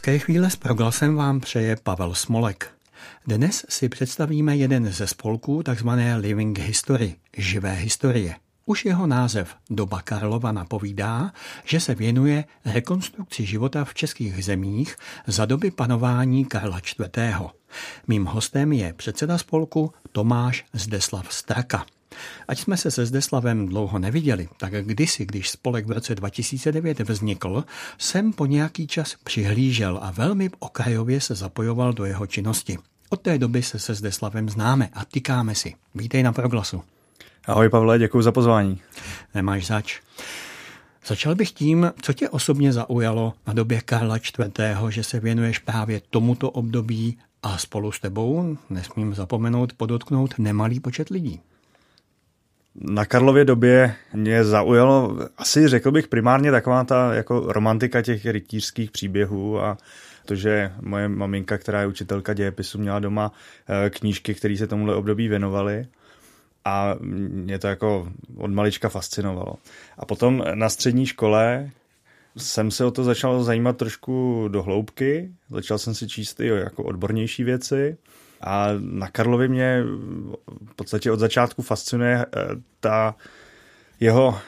Hezké chvíle s proglasem vám přeje Pavel Smolek. Dnes si představíme jeden ze spolků tzv. Living History, živé historie. Už jeho název Doba Karlova napovídá, že se věnuje rekonstrukci života v českých zemích za doby panování Karla IV. Mým hostem je předseda spolku Tomáš Zdeslav Straka. Ať jsme se se Zdeslavem dlouho neviděli, tak kdysi, když spolek v roce 2009 vznikl, jsem po nějaký čas přihlížel a velmi okrajově se zapojoval do jeho činnosti. Od té doby se se Zdeslavem známe a tykáme si. Vítej na proglasu. Ahoj Pavle, děkuji za pozvání. Nemáš zač. Začal bych tím, co tě osobně zaujalo na době Karla IV., že se věnuješ právě tomuto období a spolu s tebou, nesmím zapomenout, podotknout nemalý počet lidí. Na Karlově době mě zaujalo, asi řekl bych primárně taková ta jako romantika těch rytířských příběhů a to, že moje maminka, která je učitelka dějepisu, měla doma eh, knížky, které se tomuhle období věnovaly. A mě to jako od malička fascinovalo. A potom na střední škole jsem se o to začal zajímat trošku do hloubky, začal jsem si číst i jako odbornější věci a na Karlovi mě v podstatě od začátku fascinuje eh, ta jeho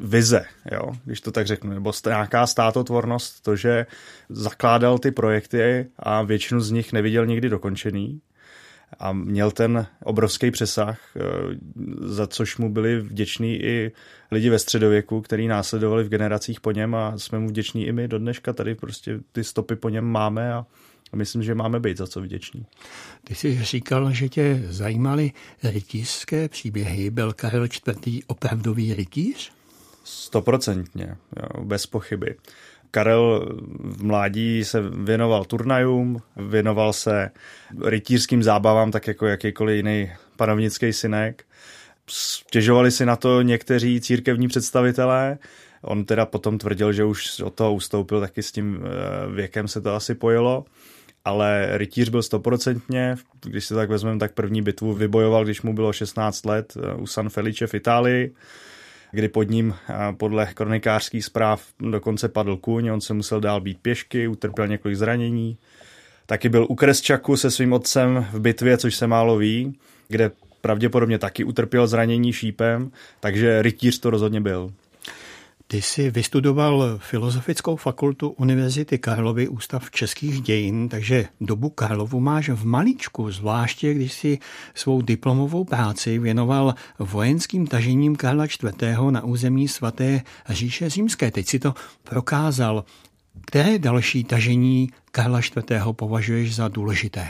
vize, jo, když to tak řeknu, nebo nějaká státotvornost, to, že zakládal ty projekty a většinu z nich neviděl nikdy dokončený a měl ten obrovský přesah, eh, za což mu byli vděční i lidi ve středověku, který následovali v generacích po něm a jsme mu vděční i my do dneška. Tady prostě ty stopy po něm máme a a myslím, že máme být za co vděční. Ty jsi říkal, že tě zajímaly rytířské příběhy. Byl Karel IV. opravdový rytíř? Stoprocentně, bez pochyby. Karel v mládí se věnoval turnajům, věnoval se rytířským zábavám, tak jako jakýkoliv jiný panovnický synek. Stěžovali si na to někteří církevní představitelé. On teda potom tvrdil, že už od toho ustoupil, taky s tím eh, věkem se to asi pojelo ale rytíř byl stoprocentně, když se tak vezmeme, tak první bitvu vybojoval, když mu bylo 16 let eh, u San Felice v Itálii, kdy pod ním eh, podle kronikářských zpráv dokonce padl kůň, on se musel dál být pěšky, utrpěl několik zranění. Taky byl u Kresčaku se svým otcem v bitvě, což se málo ví, kde pravděpodobně taky utrpěl zranění šípem, takže rytíř to rozhodně byl. Ty jsi vystudoval Filozofickou fakultu Univerzity Karlovy Ústav českých dějin, takže dobu Karlovu máš v malíčku, zvláště když si svou diplomovou práci věnoval vojenským tažením Karla IV. na území svaté říše římské. Teď si to prokázal. Které další tažení Karla IV. považuješ za důležité?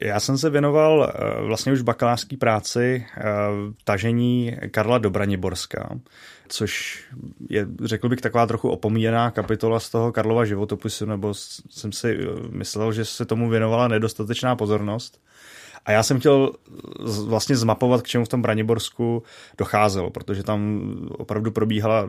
Já jsem se věnoval eh, vlastně už bakalářské práci eh, tažení Karla Dobraniborska, což je, řekl bych, taková trochu opomíjená kapitola z toho Karlova životopisu, nebo jsem si eh, myslel, že se tomu věnovala nedostatečná pozornost. A já jsem chtěl vlastně zmapovat, k čemu v tom Braniborsku docházelo, protože tam opravdu probíhala,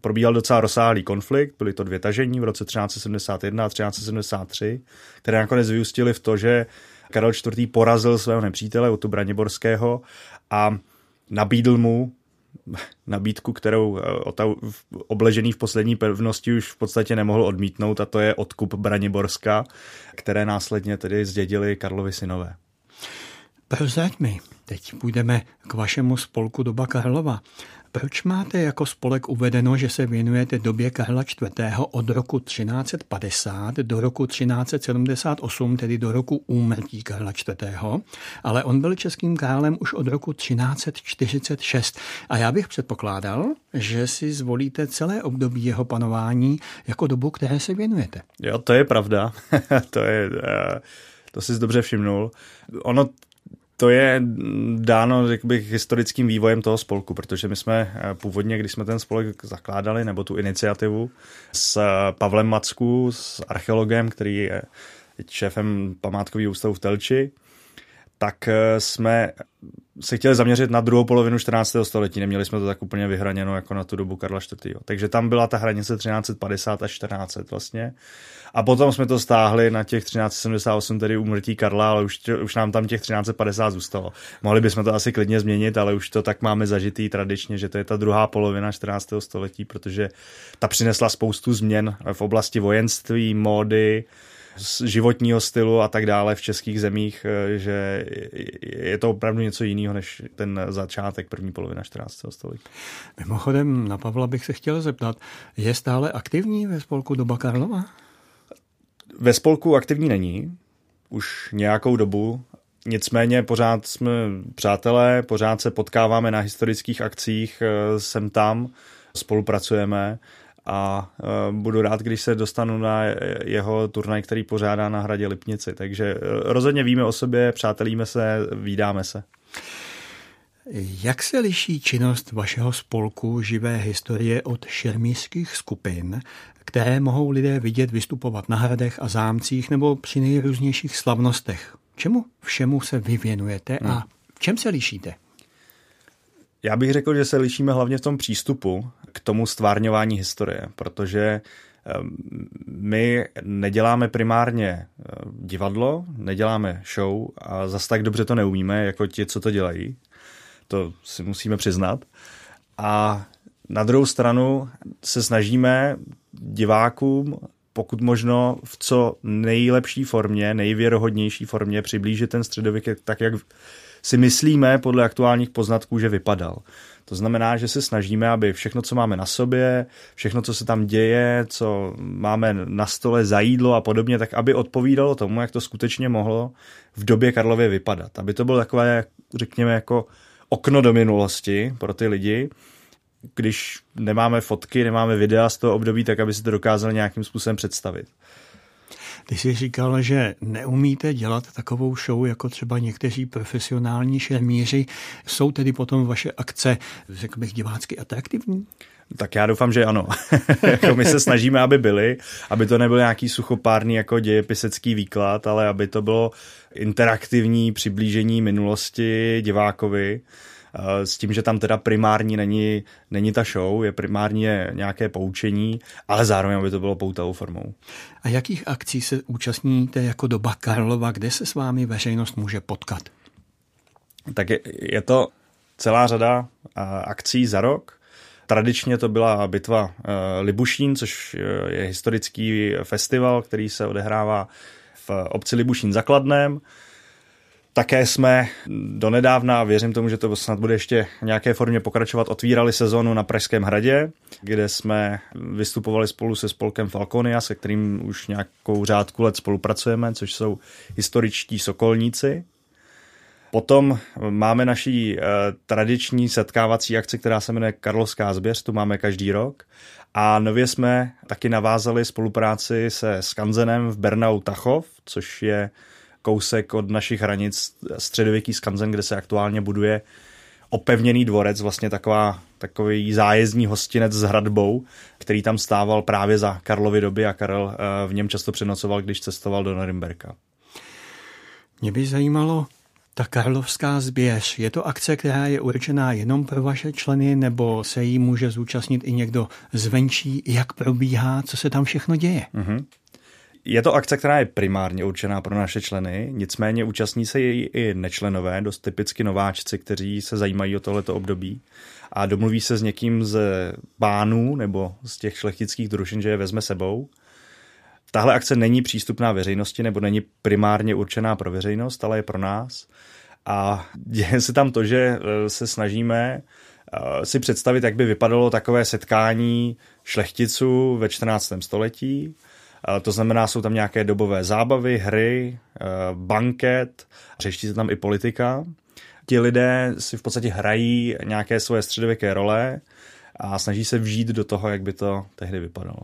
probíhal docela rozsáhlý konflikt, byly to dvě tažení v roce 1371 a 1373, které nakonec vyústily v to, že Karel IV. porazil svého nepřítele, Otu Braniborského, a nabídl mu nabídku, kterou eh, obležený v poslední pevnosti už v podstatě nemohl odmítnout a to je odkup Braniborska, které následně tedy zdědili Karlovi synové. Prozrať mi, teď půjdeme k vašemu spolku Doba Karlova. Proč máte jako spolek uvedeno, že se věnujete době Karla IV. od roku 1350 do roku 1378, tedy do roku úmrtí Karla IV., ale on byl českým králem už od roku 1346 a já bych předpokládal, že si zvolíte celé období jeho panování jako dobu, které se věnujete. Jo, to je pravda. to je... Uh... To jsi dobře všimnul. Ono to je dáno, řekl bych, historickým vývojem toho spolku, protože my jsme eh, původně, když jsme ten spolek zakládali, nebo tu iniciativu, s eh, Pavlem Macku, s archeologem, který je šéfem památkového ústavu v Telči, tak eh, jsme se chtěli zaměřit na druhou polovinu 14. století. Neměli jsme to tak úplně vyhraněno jako na tu dobu Karla IV. Takže tam byla ta hranice 1350 až 1400 vlastně. A potom jsme to stáhli na těch 1378, tedy umrtí Karla, ale už, už nám tam těch 1350 zůstalo. Mohli bychom to asi klidně změnit, ale už to tak máme zažitý tradičně, že to je ta druhá polovina 14. století, protože ta přinesla spoustu změn v oblasti vojenství, módy, životního stylu a tak dále v českých zemích, eh, že je to opravdu něco jiného než ten začátek první polovina 14. století. Mimochodem, na Pavla bych se chtěl zeptat, je stále aktivní ve spolku Doba Karlova? Ve spolku aktivní není, už nějakou dobu, nicméně pořád jsme přátelé, pořád se potkáváme na historických akcích, eh, sem tam, spolupracujeme a uh, budu rád, když se dostanu na jeho turnaj, který pořádá na hradě Lipnici. Takže uh, rozhodně víme o sobě, přátelíme se, vídáme se. Jak se liší činnost vašeho spolku živé historie od šermířských skupin, které mohou lidé vidět vystupovat na hradech a zámcích nebo při nejrůznějších slavnostech? Čemu všemu se vy věnujete a hmm. v čem se lišíte? Já bych řekl, že se lišíme hlavně v tom přístupu k tomu stvárňování historie, protože ehm, my neděláme primárně ehm, divadlo, neděláme show a zas tak dobře to neumíme, jako ti, co to dělají. To si musíme přiznat. A na druhou stranu se snažíme divákům pokud možno v co nejlepší formě, nejvěrohodnější formě přiblížit ten středověk tak, jak si myslíme podle aktuálních poznatků, že vypadal. To znamená, že se snažíme, aby všechno, co máme na sobě, všechno, co se tam děje, co máme na stole za jídlo a podobně, tak aby odpovídalo tomu, jak to skutečně mohlo v době Karlově vypadat. Aby to bylo takové, řekněme, jako okno do minulosti pro ty lidi, když nemáme fotky, nemáme videa z toho období, tak aby si to dokázali nějakým způsobem představit. Ty jsi říkal, že neumíte dělat takovou show jako třeba někteří profesionální šermíři. Jsou tedy potom vaše akce, řekl bych, divácky atraktivní? Tak já doufám, že ano. jako my se snažíme, aby byly, aby to nebyl nějaký suchopárný jako dějepisecký výklad, ale aby to bylo interaktivní přiblížení minulosti divákovi s tím, že tam teda primární není, není ta show, je primární je nějaké poučení, ale zároveň, aby to bylo poutavou formou. A jakých akcí se účastníte jako doba Karlova, kde se s vámi veřejnost může potkat? Tak je, je to celá řada eh, akcí za rok. Tradičně to byla bitva eh, Libušín, což je historický festival, který se odehrává v obci Libušín zakladném. Také jsme donedávna, a věřím tomu, že to snad bude ještě v nějaké formě pokračovat, otvírali sezonu na Pražském hradě, kde jsme vystupovali spolu se spolkem Falconia, se kterým už nějakou řádku let spolupracujeme, což jsou historičtí sokolníci. Potom máme naší eh, tradiční setkávací akci, která se jmenuje Karlovská zběř, tu máme každý rok. A nově jsme taky navázali spolupráci se Skanzenem v Bernau Tachov, což je kousek od našich hranic středověký skanzen, kde se aktuálně buduje opevněný dvorec, vlastně taková, takový zájezdní hostinec s hradbou, který tam stával právě za Karlovy doby a Karel eh, v něm často přenocoval, když cestoval do Norimberka. Mě by zajímalo, ta Karlovská zběř, je to akce, která je určená jenom pro vaše členy, nebo se jí může zúčastnit i někdo zvenčí? Jak probíhá, co se tam všechno děje? Mm-hmm. Je to akce, která je primárně určená pro naše členy, nicméně účastní se její i nečlenové, dost typicky nováčci, kteří se zajímají o tohleto období a domluví se s někým z pánů nebo z těch šlechtických družin, že je vezme sebou. Tahle akce není přístupná veřejnosti nebo není primárně určená pro veřejnost, ale je pro nás. A děje se tam to, že e, se snažíme e, si představit, jak by vypadalo takové setkání šlechticů ve 14. století, to znamená, jsou tam nějaké dobové zábavy, hry, eh, banket, řeší se tam i politika. Ti lidé si v podstatě hrají nějaké svoje středověké role a snaží se vžít do toho, jak by to tehdy vypadalo.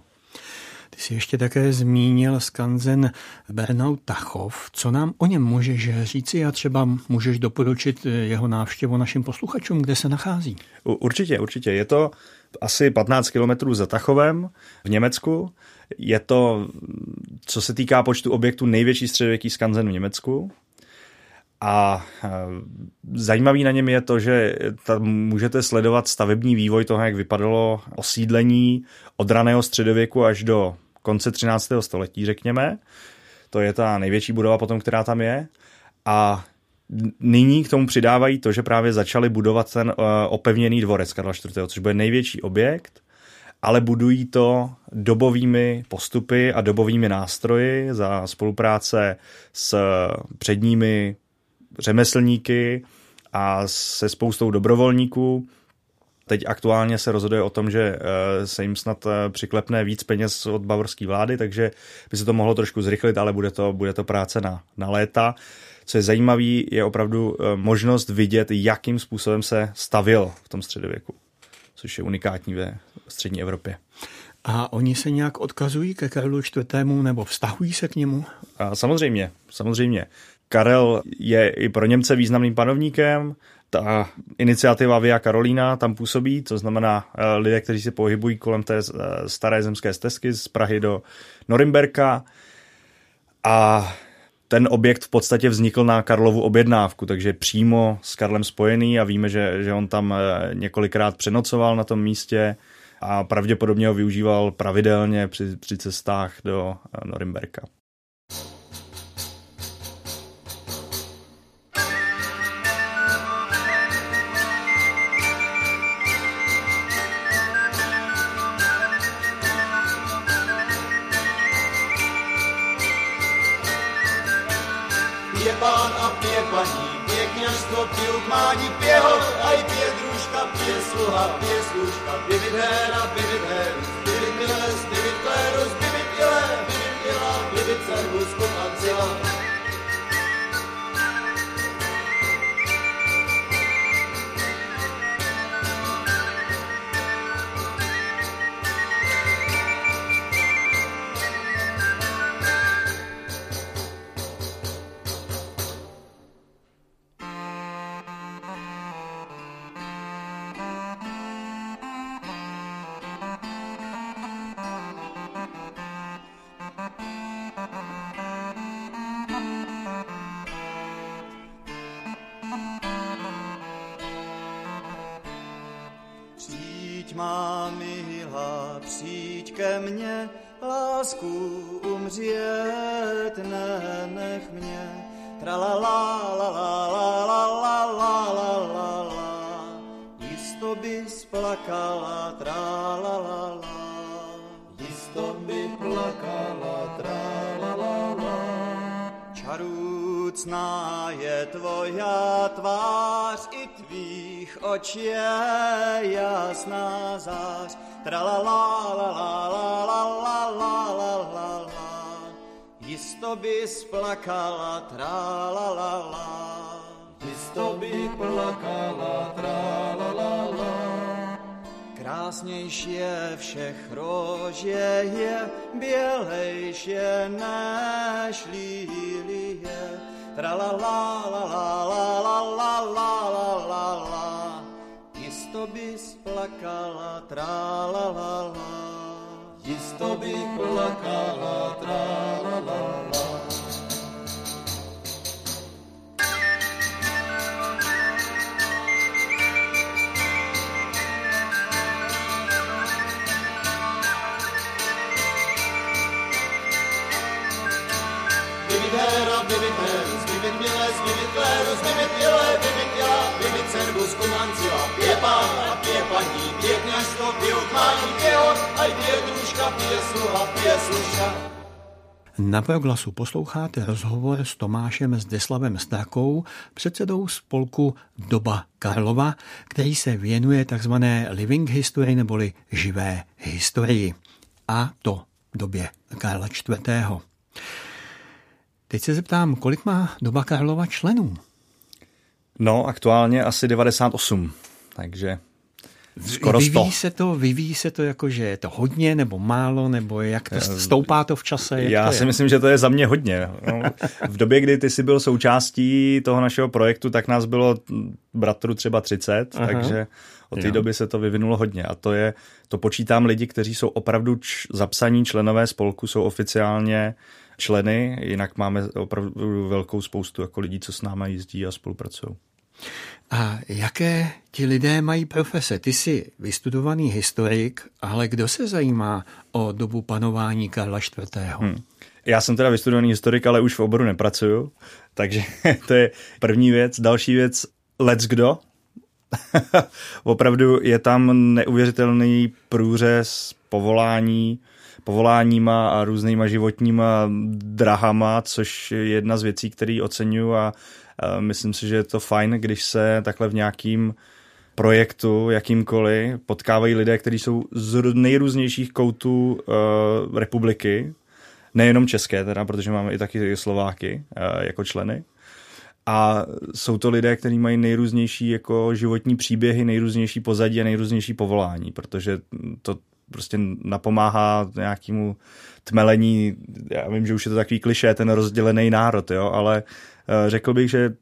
Ty jsi ještě také zmínil skanzen Bernau Tachov. Co nám o něm můžeš říci a třeba můžeš doporučit jeho návštěvu našim posluchačům, kde se nachází? Určitě, určitě. Je to asi 15 kilometrů za Tachovem v Německu. Je to, co se týká počtu objektů, největší středověký skanzen v Německu. A zajímavý na něm je to, že tam můžete sledovat stavební vývoj toho, jak vypadalo osídlení od raného středověku až do konce 13. století, řekněme. To je ta největší budova potom, která tam je. A nyní k tomu přidávají to, že právě začali budovat ten uh, opevněný dvorec Karla IV., což bude největší objekt, ale budují to dobovými postupy a dobovými nástroji za spolupráce s předními řemeslníky a se spoustou dobrovolníků. Teď aktuálně se rozhoduje o tom, že eh, se jim snad eh, přiklepne víc peněz od bavorské vlády, takže by se to mohlo trošku zrychlit, ale bude to, bude to práce na, na léta. Co je zajímavé, je opravdu eh, možnost vidět, jakým způsobem se stavil v tom středověku, což je unikátní ve střední Evropě. A oni se nějak odkazují ke Karlu IV. nebo vztahují se k němu? A samozřejmě, samozřejmě. Karel je i pro Němce významným panovníkem, ta iniciativa Via Karolína tam působí, to znamená eh, lidé, kteří se pohybují kolem té eh, staré zemské stezky z Prahy do Norimberka a ten objekt v podstatě vznikl na Karlovu objednávku, takže přímo s Karlem spojený a víme, že, že on tam eh, několikrát přenocoval na tom místě a pravděpodobně ho využíval pravidelně při, při cestách do Norimberka. Má milá, přijď ke mně, lásku umřít, tvých očí jasná zář. Tra la la la la la la la la la la la Jisto by splakala, tra la la la Jisto by plakala, tra la la la Krásnější je všech rože je, bělejší než lílie tra la la la la la la la la la la jisto bys plakala, tralala. Jisto by plakala, tralala. Vivit vivit vivit ile, vivit ila, vivit paní, pije družka, sluha. Na proglasu posloucháte rozhovor s Tomášem Zdeslavem Strakou, předsedou spolku Doba Karlova, který se věnuje tzv. living history neboli živé historii. A to v době Karla IV. Teď se zeptám, kolik má doba Karlova členů? No, aktuálně asi 98, takže skoro 100. Vyvíjí se to, vyvíjí se to jako, že je to hodně nebo málo, nebo jak to eh, stoupá to v čase? Jak Já si je? myslím, že to je za mě hodně. No, v době, kdy ty jsi byl součástí toho našeho projektu, tak nás bylo bratru třeba 30, Aha. takže od té jo. doby se to vyvinulo hodně. A to je, to počítám lidi, kteří jsou opravdu č, zapsaní členové spolku, jsou oficiálně členy, jinak máme opravdu velkou spoustu jako lidí, co s námi jezdí a spolupracují. A jaké ti lidé mají profese? Ty jsi vystudovaný historik, ale kdo se zajímá o dobu panování Karla IV. Hmm. Já jsem teda vystudovaný historik, ale už v oboru nepracuju, takže to je první věc. Další věc, let's kdo. Opravdu je tam neuvěřitelný průřez povolání, povoláníma a různýma životníma drahama, což je jedna z věcí, které oceňuju a myslím si, že je to fajn, když se takhle v nějakým projektu, jakýmkoliv, potkávají lidé, kteří jsou z nejrůznějších koutů uh, republiky, nejenom české teda, protože máme i taky Slováky uh, jako členy. A jsou to lidé, kteří mají nejrůznější jako životní příběhy, nejrůznější pozadí a nejrůznější povolání, protože to prostě napomáhá nějakému tmelení, já vím, že už je to takový kliše, ten rozdělený národ, jo, ale uh, řekl bych, že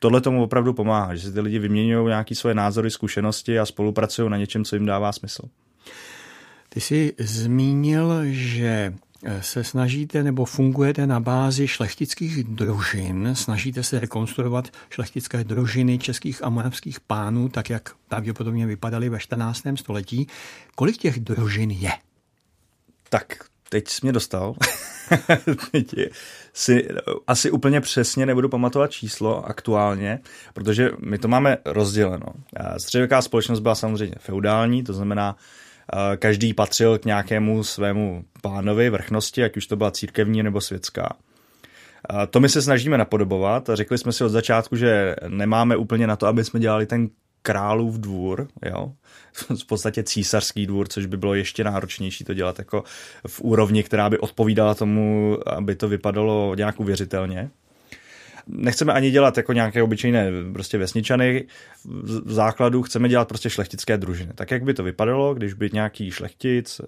tohle tomu opravdu pomáhá, že si ty lidi vyměňují nějaké svoje názory, zkušenosti a spolupracují na něčem, co jim dává smysl. Ty jsi zmínil, že eh, se snažíte nebo fungujete na bázi šlechtických družin, snažíte se rekonstruovat šlechtické družiny českých a moravských pánů, tak jak pravděpodobně vypadaly ve 14. století. Kolik těch družin je? Tak, teď jsi mě dostal. teď si asi úplně přesně nebudu pamatovat číslo aktuálně, protože my to máme rozděleno. Středověká společnost byla samozřejmě feudální, to znamená, každý patřil k nějakému svému pánovi vrchnosti, ať už to byla církevní nebo světská. To my se snažíme napodobovat řekli jsme si od začátku, že nemáme úplně na to, aby jsme dělali ten králův dvůr, jo? v podstatě císařský dvůr, což by bylo ještě náročnější to dělat jako v úrovni, která by odpovídala tomu, aby to vypadalo nějak uvěřitelně. Nechceme ani dělat jako nějaké obyčejné prostě vesničany. V základu chceme dělat prostě šlechtické družiny. Tak jak by to vypadalo, když by nějaký šlechtic,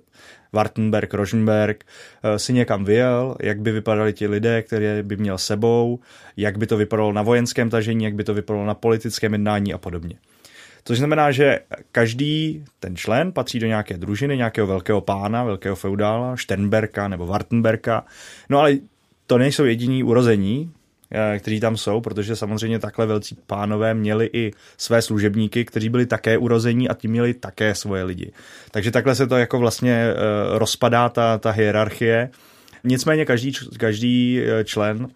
Wartenberg, Rosenberg, eh, si někam vyjel, jak by vypadali ti lidé, které by měl sebou, jak by to vypadalo na vojenském tažení, jak by to vypadalo na politickém jednání a podobně. Což znamená, že každý ten člen patří do nějaké družiny, nějakého velkého pána, velkého feudála, Sternberka nebo Wartenberka. No ale to nejsou jediní urození, kteří tam jsou, protože samozřejmě takhle velcí pánové měli i své služebníky, kteří byli také urození a ti měli také svoje lidi. Takže takhle se to jako vlastně eh, rozpadá ta, ta hierarchie. Nicméně každý, každý eh, člen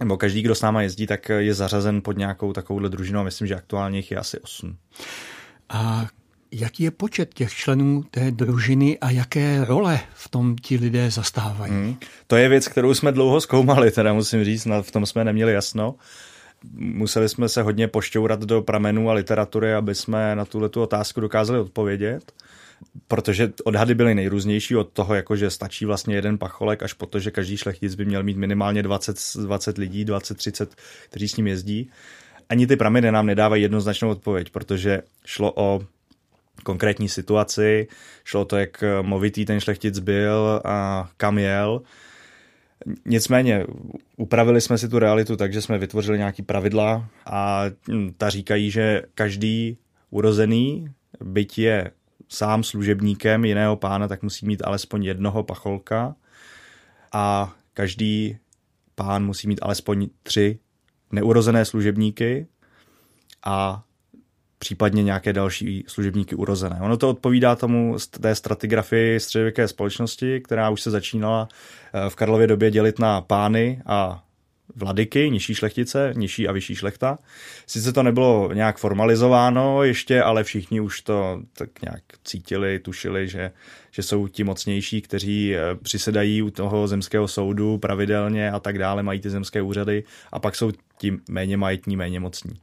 nebo každý, kdo s náma jezdí, tak je zařazen pod nějakou takovouhle družinu a myslím, že aktuálně jich je asi 8. A jaký je počet těch členů té družiny a jaké role v tom ti lidé zastávají? Hmm. To je věc, kterou jsme dlouho zkoumali, teda musím říct, v tom jsme neměli jasno. Museli jsme se hodně pošťourat do pramenů a literatury, aby jsme na tuhle tu otázku dokázali odpovědět protože odhady byly nejrůznější od toho, jako že stačí vlastně jeden pacholek, až po to, že každý šlechtic by měl mít minimálně 20, 20 lidí, 20-30, kteří s ním jezdí. Ani ty prameny nám nedávají jednoznačnou odpověď, protože šlo o konkrétní situaci, šlo to, jak movitý ten šlechtic byl a kam jel. Nicméně upravili jsme si tu realitu tak, že jsme vytvořili nějaký pravidla a ta říkají, že každý urozený, byť je sám služebníkem jiného pána, tak musí mít alespoň jednoho pacholka a každý pán musí mít alespoň tři neurozené služebníky a případně nějaké další služebníky urozené. Ono to odpovídá tomu té stratigrafii středověké společnosti, která už se začínala eh, v Karlově době dělit na pány a vladyky, nižší šlechtice, nižší a vyšší šlechta. Sice to nebylo nějak formalizováno ještě, ale všichni už to tak nějak cítili, tušili, že, že jsou ti mocnější, kteří eh, přisedají u toho zemského soudu pravidelně a tak dále, mají ty zemské úřady a pak jsou ti méně majetní, méně mocní.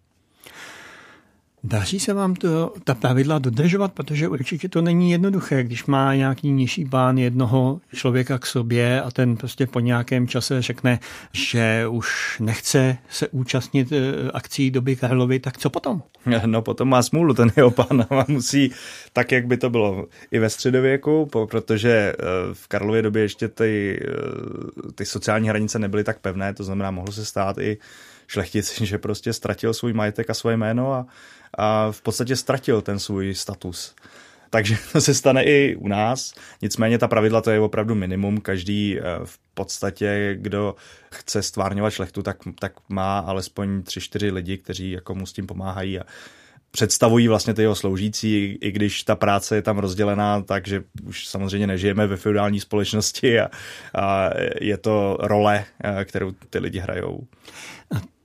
Daří se vám to, ta pravidla dodržovat, protože určitě to není jednoduché, když má nějaký nižší pán jednoho člověka k sobě a ten prostě po nějakém čase řekne, že už nechce se účastnit eh, akcí doby Karlovy, tak co potom? No potom má smůlu ten jeho pán a musí tak, jak by to bylo i ve středověku, protože eh, v Karlově době ještě ty, eh, ty sociální hranice nebyly tak pevné, to znamená, mohlo se stát i šlechtic, že prostě ztratil svůj majetek a svoje jméno a, a v podstatě ztratil ten svůj status. takže to se stane i u nás. Nicméně ta pravidla to je opravdu minimum. Každý eh, v podstatě, kdo chce stvárňovat šlechtu, tak, tak má alespoň tři, čtyři lidi, kteří jako mu s tím pomáhají a představují vlastně ty jeho sloužící, i když ta práce je tam rozdělená tak, že už samozřejmě nežijeme ve feudální společnosti a, a je to role, eh, kterou ty lidi hrajou.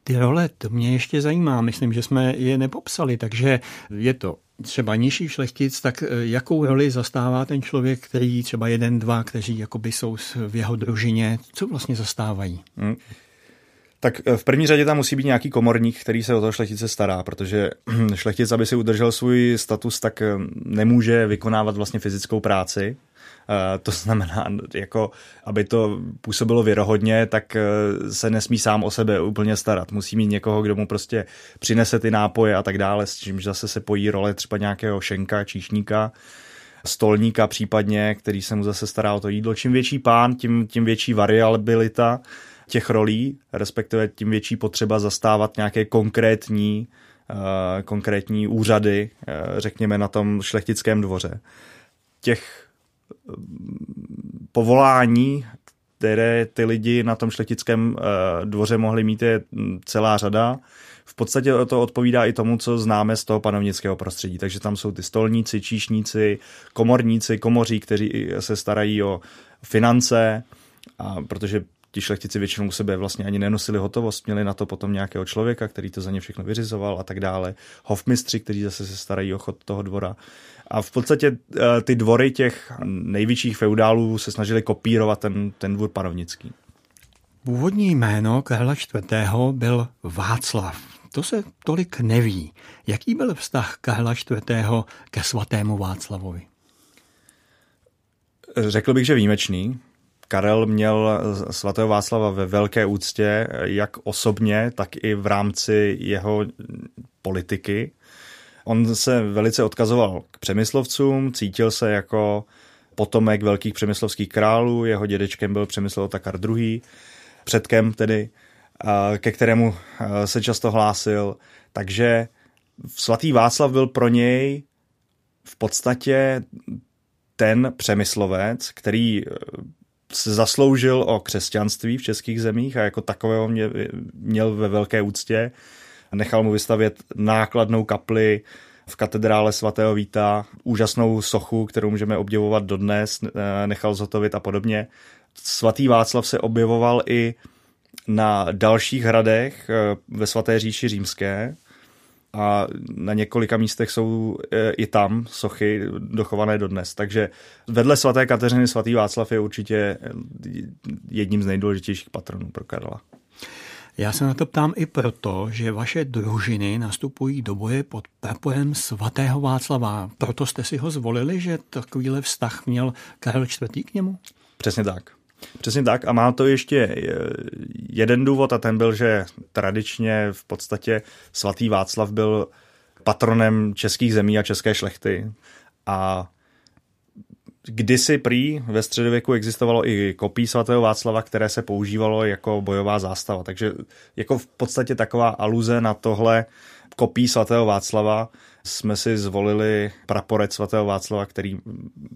Ty role, to mě ještě zajímá. Myslím, že jsme je nepopsali, takže je to třeba nižší šlechtic, tak eh, jakou roli zastává ten člověk, který třeba jeden, dva, kteří jakoby jsou v jeho družině, co vlastně zastávají? Hmm. Tak eh, v první řadě tam musí být nějaký komorník, který se o toho šlechtice stará, protože šlechtic, aby si udržel svůj status, tak eh, nemůže vykonávat vlastně fyzickou práci. Eh, to znamená, jako, aby to působilo věrohodně, tak se nesmí sám o sebe úplně starat. Musí mít někoho, kdo mu prostě přinese ty nápoje a tak dále, s čímž zase se pojí role třeba nějakého šenka, číšníka, stolníka případně, který se mu zase stará o to jídlo. Čím větší pán, tím, tím větší variabilita těch rolí, respektive tím větší potřeba zastávat nějaké konkrétní, uh, konkrétní úřady, řekněme na tom šlechtickém dvoře. Těch povolání, které ty lidi na tom šlechtickém dvoře mohli mít, je celá řada. V podstatě to odpovídá i tomu, co známe z toho panovnického prostředí. Takže tam jsou ty stolníci, číšníci, komorníci, komoří, kteří se starají o finance, a protože ti šlechtici většinou u sebe vlastně ani nenosili hotovost, měli na to potom nějakého člověka, který to za ně všechno vyřizoval a tak dále. Hofmistři, kteří zase se starají o chod toho dvora. A v podstatě eh, ty dvory těch největších feudálů se snažili kopírovat ten, ten dvůr panovnický. Původní jméno Karla IV. byl Václav. To se tolik neví. Jaký byl vztah Karla IV. ke svatému Václavovi? Řekl bych, že výjimečný. Karel měl svatého Václava ve velké úctě, jak osobně, tak i v rámci jeho politiky. On se velice odkazoval k přemyslovcům, cítil se jako potomek velkých přemyslovských králů, jeho dědečkem byl Přemysl Otakar II., předkem tedy, ke kterému se často hlásil. Takže svatý Václav byl pro něj v podstatě ten přemyslovec, který se zasloužil o křesťanství v českých zemích a jako takového mě, měl ve velké úctě. Nechal mu vystavět nákladnou kapli v katedrále svatého Víta, úžasnou sochu, kterou můžeme obdivovat dodnes, nechal zhotovit a podobně. Svatý Václav se objevoval i na dalších hradech eh, ve svaté říši římské, a na několika místech jsou e, i tam sochy dochované dodnes. Takže vedle svaté Kateřiny svatý Václav je určitě jedním z nejdůležitějších patronů pro Karla. Já se na to ptám i proto, že vaše družiny nastupují do boje pod praporem svatého Václava. Proto jste si ho zvolili, že takovýhle vztah měl Karel IV. k němu? Přesně tak. Přesně tak a má to ještě eh, jeden důvod a ten byl, že tradičně v podstatě svatý Václav byl patronem českých zemí a české šlechty a Kdysi prý ve středověku existovalo i kopí svatého Václava, které se používalo jako bojová zástava. Takže jako v podstatě taková aluze na tohle kopí svatého Václava jsme si zvolili praporec svatého Václava, který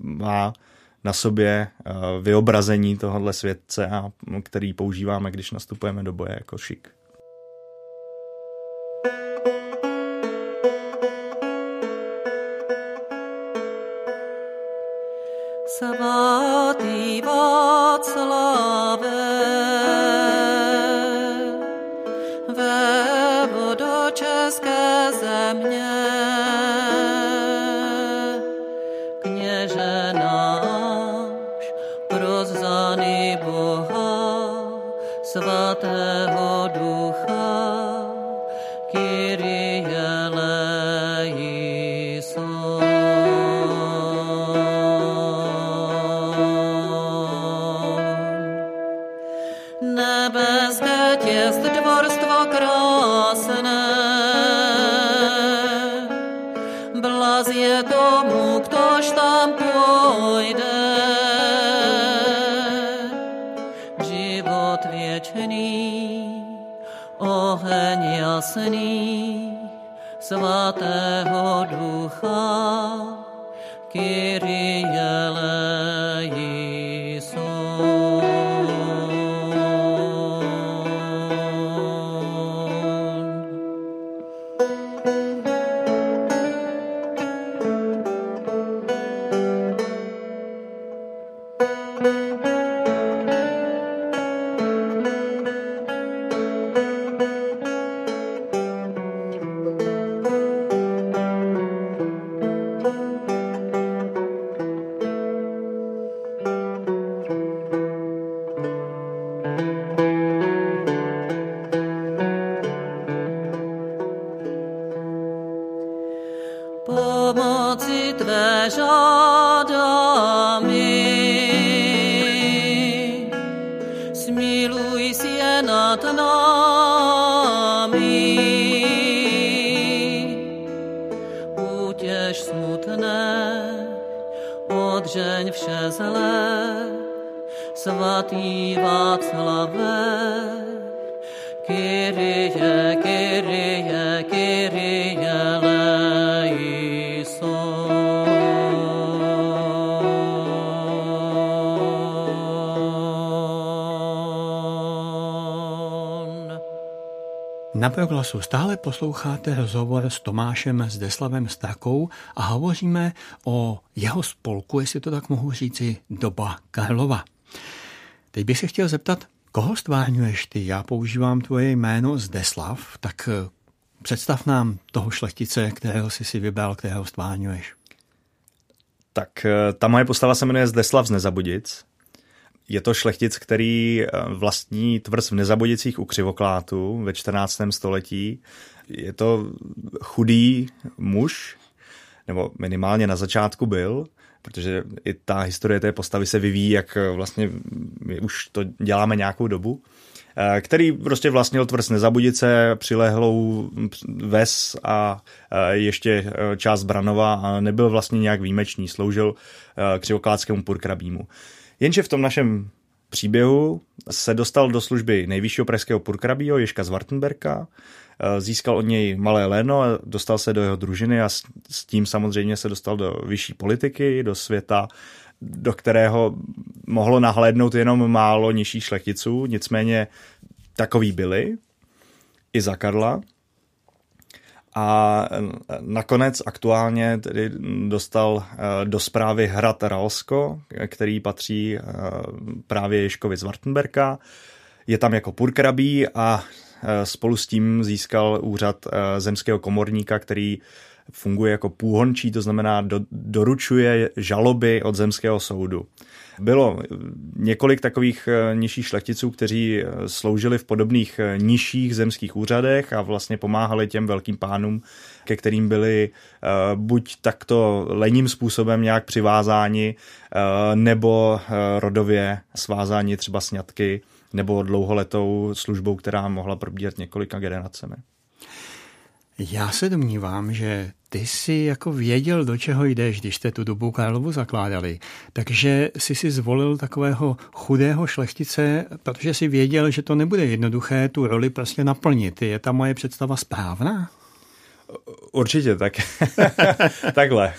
má na sobě eh, vyobrazení tohohle světce, a který používáme, když nastupujeme do boje jako šik. Svatý Václave, ve vodočeské země, Na proglasu stále posloucháte rozhovor s Tomášem Zdeslavem Strakou a hovoříme o jeho spolku, jestli to tak mohu říci, doba Karlova. Teď bych se chtěl zeptat, koho stvárňuješ ty? Já používám tvoje jméno Zdeslav, tak eh, představ nám toho šlechtice, kterého jsi si vybral, kterého stvárňuješ. Tak eh, ta moje postava se jmenuje Zdeslav z Nezabudic je to šlechtic, který eh, vlastní tvrz v Nezabodicích u Křivoklátu ve 14. století. Je to chudý muž, nebo minimálně na začátku byl, protože i ta historie té postavy se vyvíjí, jak eh, vlastně my už to děláme nějakou dobu eh, který prostě vlastnil tvrz Nezabudice, přilehlou ves a ještě část Branova a nebyl vlastně nějak výjimečný, sloužil křivoklátskému purkrabímu. Jenže v tom našem příběhu se dostal do služby nejvyššího pražského purkrabího Ježka z Wartenberka, eh, získal od něj malé léno a dostal se do jeho družiny a s tím samozřejmě se dostal do vyšší politiky, do světa, do kterého mohlo nahlédnout jenom málo nižších šlechticů, nicméně takový byli i za Karla. A nakonec aktuálně tedy dostal eh, do zprávy hrad Ralsko, který patří eh, právě Ježkovi z Wartenberka. Je tam jako purkrabí a eh, spolu s tím získal úřad zemského komorníka, který funguje jako půhončí, to znamená do, doručuje žaloby od zemského soudu. Bylo několik takových eh, nižších šlechticů, kteří eh, sloužili v podobných eh, nižších zemských úřadech a vlastně pomáhali těm velkým pánům, ke kterým byli buď takto lením způsobem nějak přivázáni, nebo rodově svázáni třeba sňatky, nebo dlouholetou službou, která mohla probíhat několika generacemi. Já se domnívám, že ty jsi jako věděl, do čeho jdeš, když jste tu dobu Karlovu zakládali. Takže jsi si zvolil takového chudého šlechtice, protože si věděl, že to nebude jednoduché tu roli prostě naplnit. Je ta moje představa správná? Určitě, tak takhle.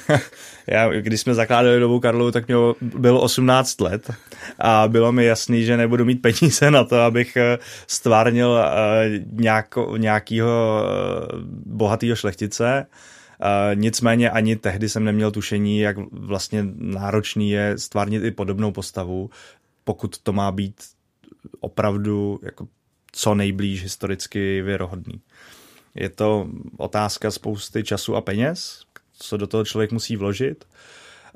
Já, když jsme zakládali dobu Karlovu, tak mě bylo 18 let a bylo mi jasný, že nebudu mít peníze na to, abych eh, stvárnil eh, nějako, nějakýho eh, bohatého šlechtice. Nicméně ani tehdy jsem neměl tušení, jak vlastně náročný je stvárnit i podobnou postavu, pokud to má být opravdu jako co nejblíž historicky věrohodný. Je to otázka spousty času a peněz, co do toho člověk musí vložit.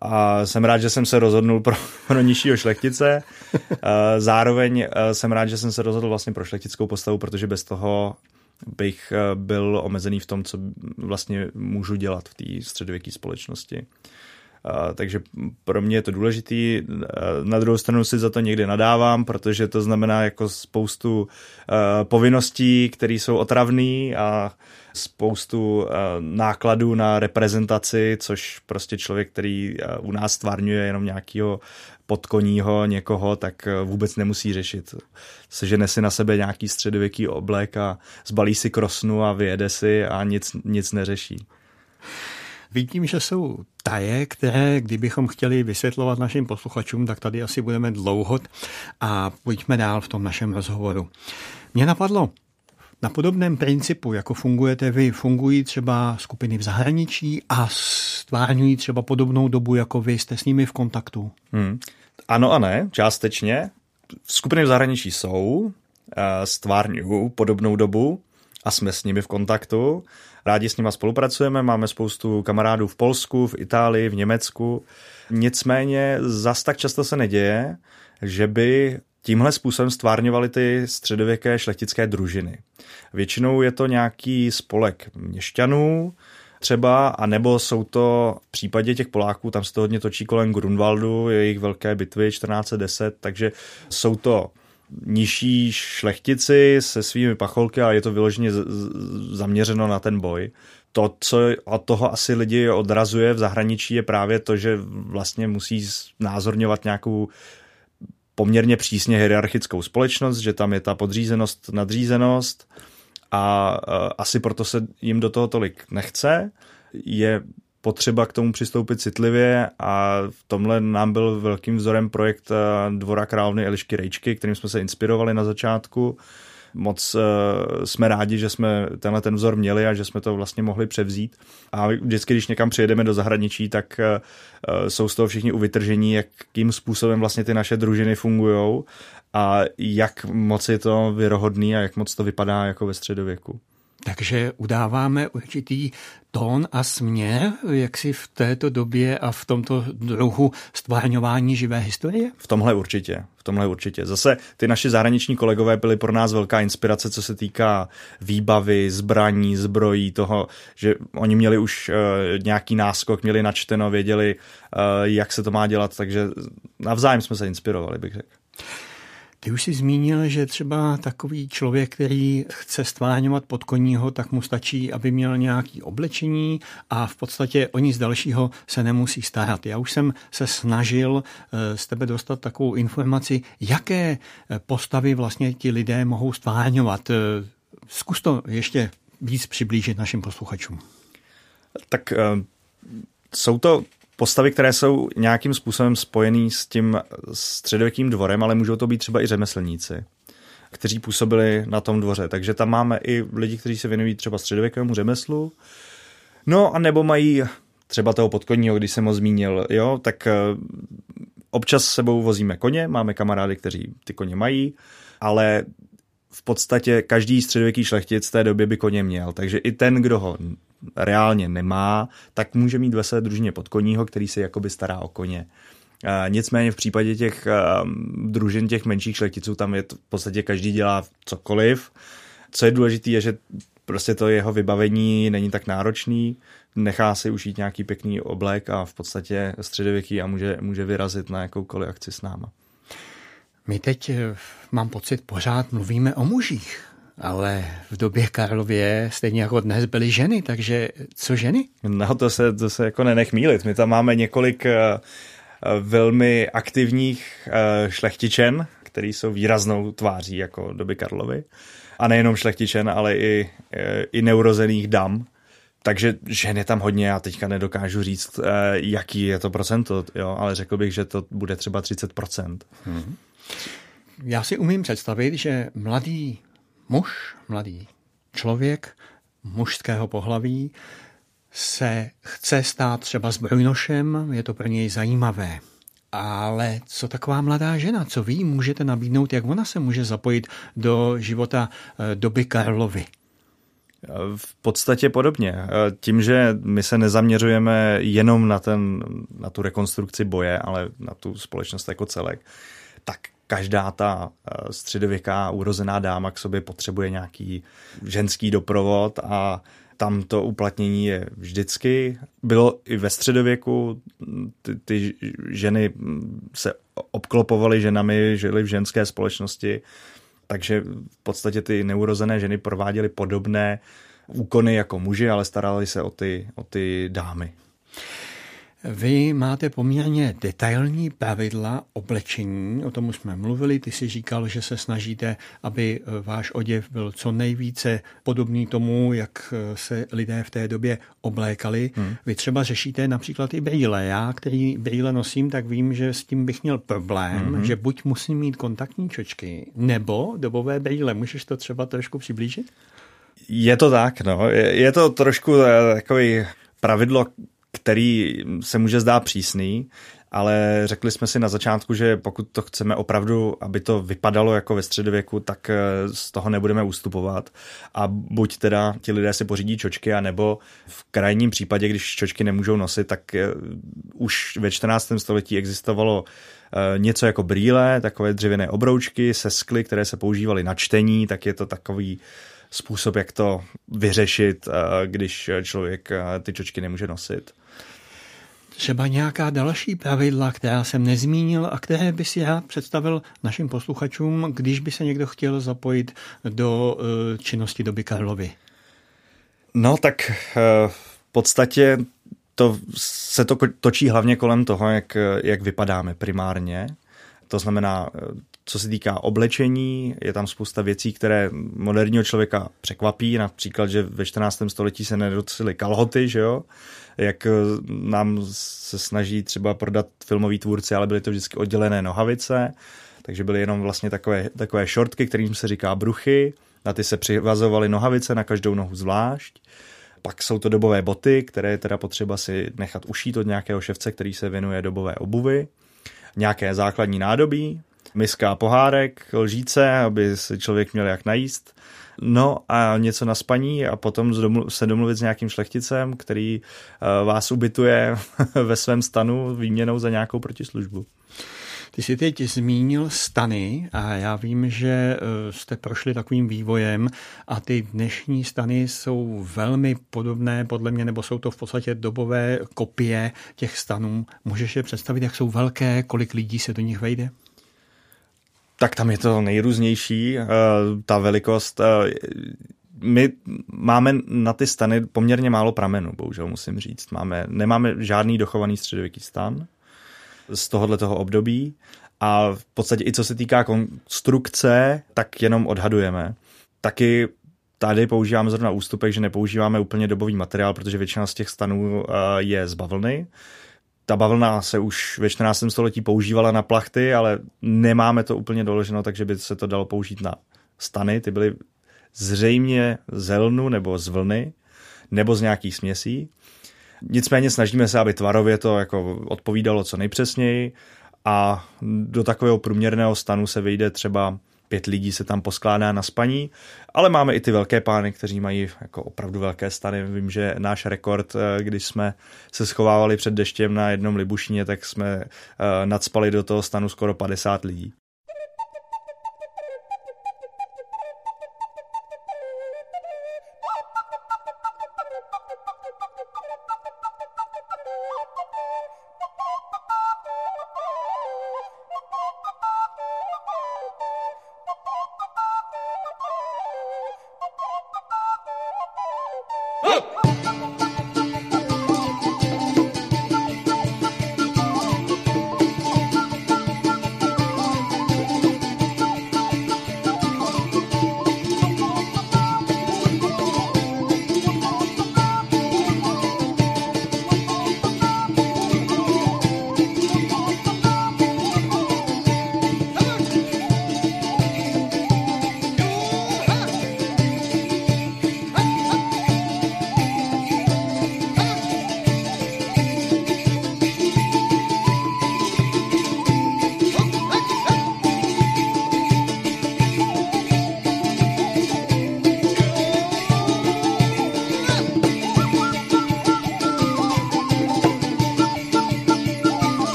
A jsem rád, že jsem se rozhodnul pro, pro nižšího šlechtice. Zároveň jsem rád, že jsem se rozhodl vlastně pro šlechtickou postavu, protože bez toho bych byl omezený v tom, co vlastně můžu dělat v té středověké společnosti. Takže pro mě je to důležitý. Na druhou stranu si za to někdy nadávám, protože to znamená jako spoustu povinností, které jsou otravné a spoustu nákladů na reprezentaci, což prostě člověk, který u nás stvárňuje jenom nějakého podkoního někoho, tak vůbec nemusí řešit. Sežene si na sebe nějaký středověký oblek a zbalí si krosnu a vyjede si a nic, nic neřeší. Vidím, že jsou taje, které, kdybychom chtěli vysvětlovat našim posluchačům, tak tady asi budeme dlouho a pojďme dál v tom našem rozhovoru. Mě napadlo, na podobném principu, jako fungujete vy, fungují třeba skupiny v zahraničí a stvárňují třeba podobnou dobu, jako vy jste s nimi v kontaktu? Hmm. Ano a ne, částečně. Skupiny v zahraničí jsou, eh, stvárňují podobnou dobu a jsme s nimi v kontaktu. Rádi s nimi spolupracujeme, máme spoustu kamarádů v Polsku, v Itálii, v Německu. Nicméně zas tak často se neděje, že by tímhle způsobem stvárňovaly ty středověké šlechtické družiny. Většinou je to nějaký spolek měšťanů, třeba, a nebo jsou to v případě těch Poláků, tam se to hodně točí kolem Grunwaldu, jejich velké bitvy 1410, takže jsou to nižší šlechtici se svými pacholky a je to vyloženě zaměřeno na ten boj. To, co od toho asi lidi odrazuje v zahraničí, je právě to, že vlastně musí názorňovat nějakou poměrně přísně hierarchickou společnost, že tam je ta podřízenost, nadřízenost a asi proto se jim do toho tolik nechce. Je potřeba k tomu přistoupit citlivě a v tomhle nám byl velkým vzorem projekt Dvora královny Elišky Rejčky, kterým jsme se inspirovali na začátku moc uh, jsme rádi, že jsme tenhle ten vzor měli a že jsme to vlastně mohli převzít. A vždycky, když někam přijedeme do zahraničí, tak uh, jsou z toho všichni uvytržení, jakým způsobem vlastně ty naše družiny fungují a jak moc je to věrohodný a jak moc to vypadá jako ve středověku. Takže udáváme určitý tón a směr, jak si v této době a v tomto druhu stvárňování živé historie? V tomhle určitě, v tomhle určitě. Zase ty naši zahraniční kolegové byli pro nás velká inspirace, co se týká výbavy, zbraní, zbrojí, toho, že oni měli už uh, nějaký náskok, měli načteno, věděli, uh, jak se to má dělat, takže navzájem jsme se inspirovali, bych řekl. Ty už jsi zmínil, že třeba takový člověk, který chce stváňovat pod koního, tak mu stačí, aby měl nějaký oblečení a v podstatě o nic dalšího se nemusí starat. Já už jsem se snažil eh, z tebe dostat takovou informaci, jaké eh, postavy vlastně ti lidé mohou stváňovat. Eh, zkus to ještě víc přiblížit našim posluchačům. Tak jsou to postavy, které jsou nějakým způsobem spojený s tím středověkým dvorem, ale můžou to být třeba i řemeslníci, kteří působili na tom dvoře. Takže tam máme i lidi, kteří se věnují třeba středověkému řemeslu, no a nebo mají třeba toho podkonního, když jsem ho zmínil, jo, tak eh, občas sebou vozíme koně, máme kamarády, kteří ty koně mají, ale v podstatě každý středověký šlechtic té doby by koně měl, takže i ten, kdo ho reálně nemá, tak může mít ve své družině podkoního, který se jakoby stará o koně. Nicméně v případě těch družin, těch menších šlechticů, tam je v podstatě každý dělá cokoliv. Co je důležité, je, že prostě to jeho vybavení není tak náročný, nechá si ušít nějaký pěkný oblek a v podstatě středověký a může, může vyrazit na jakoukoliv akci s náma. My teď, eh, mám pocit, pořád mluvíme o mužích. Ale v době Karlově stejně jako dnes byly ženy, takže co ženy? No to se, to se jako nenech mílit. My tam máme několik uh, velmi aktivních uh, šlechtičen, který jsou výraznou tváří jako doby Karlovy. A nejenom šlechtičen, ale i, i neurozených dam. Takže žen je tam hodně, já teďka nedokážu říct, jaký je to procento, jo, ale řekl bych, že to bude třeba 30%. Hmm. Já si umím představit, že mladý muž, mladý člověk mužského pohlaví se chce stát třeba zbrojnošem, je to pro něj zajímavé. Ale co taková mladá žena, co vy můžete nabídnout, jak ona se může zapojit do života eh, doby Karlovy? V podstatě podobně. Eh, tím, že my se nezaměřujeme jenom na, ten, na tu rekonstrukci boje, ale na tu společnost jako celek, tak každá ta eh, středověká urozená dáma k sobě potřebuje nějaký ženský doprovod a tam to uplatnění je vždycky. Bylo i ve středověku, ty, ty ženy se obklopovaly ženami, žily v ženské společnosti, takže v podstatě ty neurozené ženy prováděly podobné úkony jako muži, ale starali se o ty, o ty dámy. Vy máte poměrně detailní pravidla oblečení, o tom už jsme mluvili. Ty si říkal, že se snažíte, aby eh, váš oděv byl co nejvíce podobný tomu, jak eh, se lidé v té době oblékali. Hmm. Vy třeba řešíte například i brýle. Já, který brýle nosím, tak vím, že s tím bych měl problém, hmm. že buď musím mít kontaktní čočky, nebo dobové brýle. Můžeš to třeba trošku přiblížit? Je to tak, no. Je, je to trošku eh, takový pravidlo, který se může zdát přísný, ale řekli jsme si na začátku, že pokud to chceme opravdu, aby to vypadalo jako ve středověku, tak eh, z toho nebudeme ustupovat. A buď teda ti lidé si pořídí čočky, anebo v krajním případě, když čočky nemůžou nosit, tak eh, už ve 14. století existovalo eh, něco jako brýle, takové dřevěné obroučky se skly, které se používaly na čtení, tak je to takový způsob, jak to vyřešit, když člověk ty čočky nemůže nosit třeba nějaká další pravidla, která jsem nezmínil a které by si rád představil našim posluchačům, když by se někdo chtěl zapojit do eh, činnosti doby Karlovy? No tak eh, v podstatě to se to točí hlavně kolem toho, jak, jak vypadáme primárně. To znamená, eh, co se týká oblečení, je tam spousta věcí, které moderního člověka překvapí, například, že ve 14. století se nedocily kalhoty, že jo? Jak eh, nám se snaží třeba prodat filmoví tvůrci, ale byly to vždycky oddělené nohavice, takže byly jenom vlastně takové, takové šortky, kterým se říká bruchy, na ty se přivazovaly nohavice na každou nohu zvlášť. Pak jsou to dobové boty, které je teda potřeba si nechat ušít od nějakého ševce, který se věnuje dobové obuvy. Nějaké základní nádobí, miska pohárek, lžíce, aby se člověk měl jak najíst. No a něco na spaní a potom se domluvit s nějakým šlechticem, který eh, vás ubytuje ve svém stanu výměnou za nějakou protislužbu. Ty jsi teď zmínil stany a já vím, že eh, jste prošli takovým vývojem a ty dnešní stany jsou velmi podobné podle mě, nebo jsou to v podstatě dobové kopie těch stanů. Můžeš je představit, jak jsou velké, kolik lidí se do nich vejde? Tak tam je to nejrůznější, eh, ta velikost. Eh, my máme na ty stany poměrně málo pramenů, bohužel musím říct. Máme, nemáme žádný dochovaný středověký stan z tohohle toho období a v podstatě i co se týká konstrukce, tak jenom odhadujeme. Taky tady používáme zrovna ústupek, že nepoužíváme úplně dobový materiál, protože většina z těch stanů eh, je z bavlny, ta bavlna se už ve 14. století používala na plachty, ale nemáme to úplně doloženo, takže by se to dalo použít na stany. Ty byly zřejmě z lnu nebo z vlny nebo z nějakých směsí. Nicméně snažíme se, aby tvarově to jako odpovídalo co nejpřesněji a do takového průměrného stanu se vyjde třeba pět lidí se tam poskládá na spaní, ale máme i ty velké pány, kteří mají jako opravdu velké stany. Vím, že náš rekord, eh, když jsme se schovávali před deštěm na jednom libušně, tak jsme eh, nadspali do toho stanu skoro 50 lidí.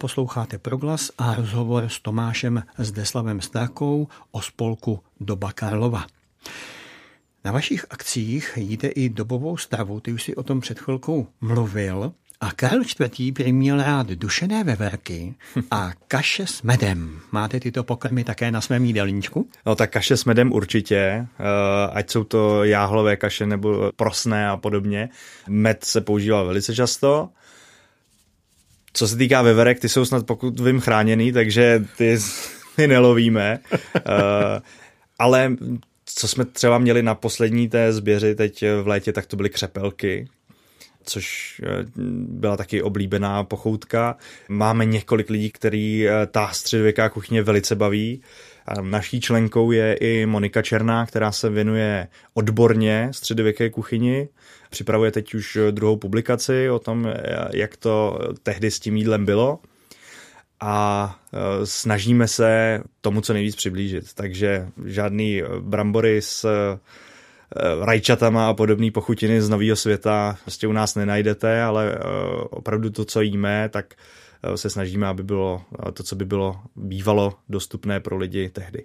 Posloucháte proglas a rozhovor s Tomášem Zdeslavem Strakou o spolku Doba Karlova. Na vašich akcích jíte i dobovou stravu, ty už si o tom před chvilkou mluvil. A Karel IV. prý měl rád dušené veverky a kaše s medem. Máte tyto pokrmy také na svém jídelníčku? No tak kaše s medem určitě, eh, ať jsou to jáhlové kaše nebo prosné a podobně. Med se používá velice často. Co se týká veverek, ty jsou snad pokud vím chráněný, takže ty my nelovíme. Eh, ale co jsme třeba měli na poslední té sběři teď v létě, tak to byly křepelky, což eh, byla taky oblíbená pochoutka. Máme několik lidí, který eh, ta středověká kuchyně velice baví. Naší členkou je i Monika Černá, která se věnuje odborně středověké kuchyni. Připravuje teď už druhou publikaci o tom, jak to tehdy s tím jídlem bylo a snažíme se tomu co nejvíc přiblížit. Takže žádný brambory s Eh, rajčatama a podobné pochutiny z nového světa prostě u nás nenajdete, ale eh, opravdu to, co jíme, tak se snažíme, aby bylo to, co by bylo bývalo dostupné pro lidi tehdy.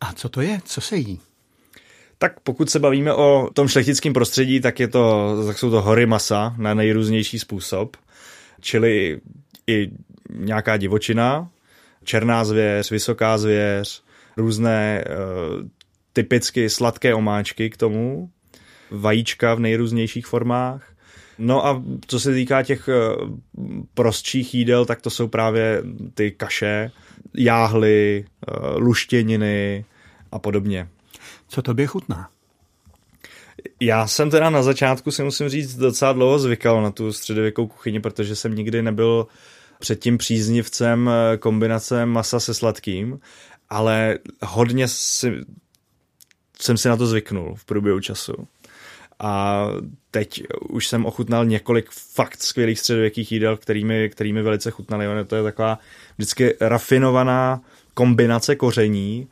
A co to je? Co se jí? Tak pokud se bavíme o tom šlechtickém prostředí, tak, je to, tak jsou to hory masa na nejrůznější způsob, čili i nějaká divočina, černá zvěř, vysoká zvěř, různé typicky sladké omáčky k tomu, vajíčka v nejrůznějších formách. No a co se týká těch eh, prostších jídel, tak to jsou právě ty kaše, jáhly, eh, luštěniny a podobně. Co tobě chutná? Já jsem teda na začátku si musím říct docela dlouho zvykal na tu středověkou kuchyni, protože jsem nikdy nebyl předtím příznivcem eh, kombinace masa se sladkým, ale hodně si jsem si na to zvyknul v průběhu času. A teď už jsem ochutnal několik fakt skvělých středověkých jídel, kterými, kterými velice chutnali. Ono to je taková vždycky rafinovaná kombinace koření,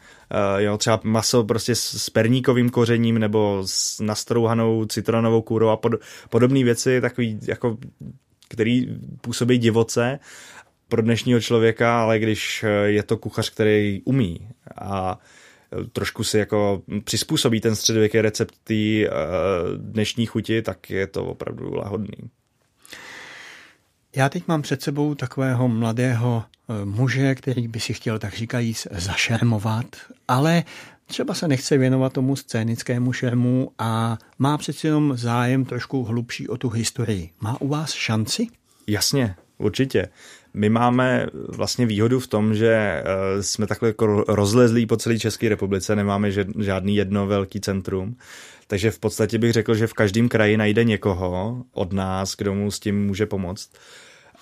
uh, jo, třeba maso prostě s perníkovým kořením nebo s nastrouhanou citronovou kůrou a pod, podobné věci, takový jako který působí divoce pro dnešního člověka, ale když je to kuchař, který umí a trošku si jako přizpůsobí ten středověký recept té eh, dnešní chuti, tak je to opravdu lahodný. Já teď mám před sebou takového mladého eh, muže, který by si chtěl tak říkajíc zašermovat, ale třeba se nechce věnovat tomu scénickému šermu a má přeci jenom zájem trošku hlubší o tu historii. Má u vás šanci? Jasně, určitě. My máme vlastně výhodu v tom, že eh, jsme takhle jako rozlezlí po celé České republice, nemáme žádný jedno velký centrum, takže v podstatě bych řekl, že v každém kraji najde někoho od nás, kdo mu s tím může pomoct.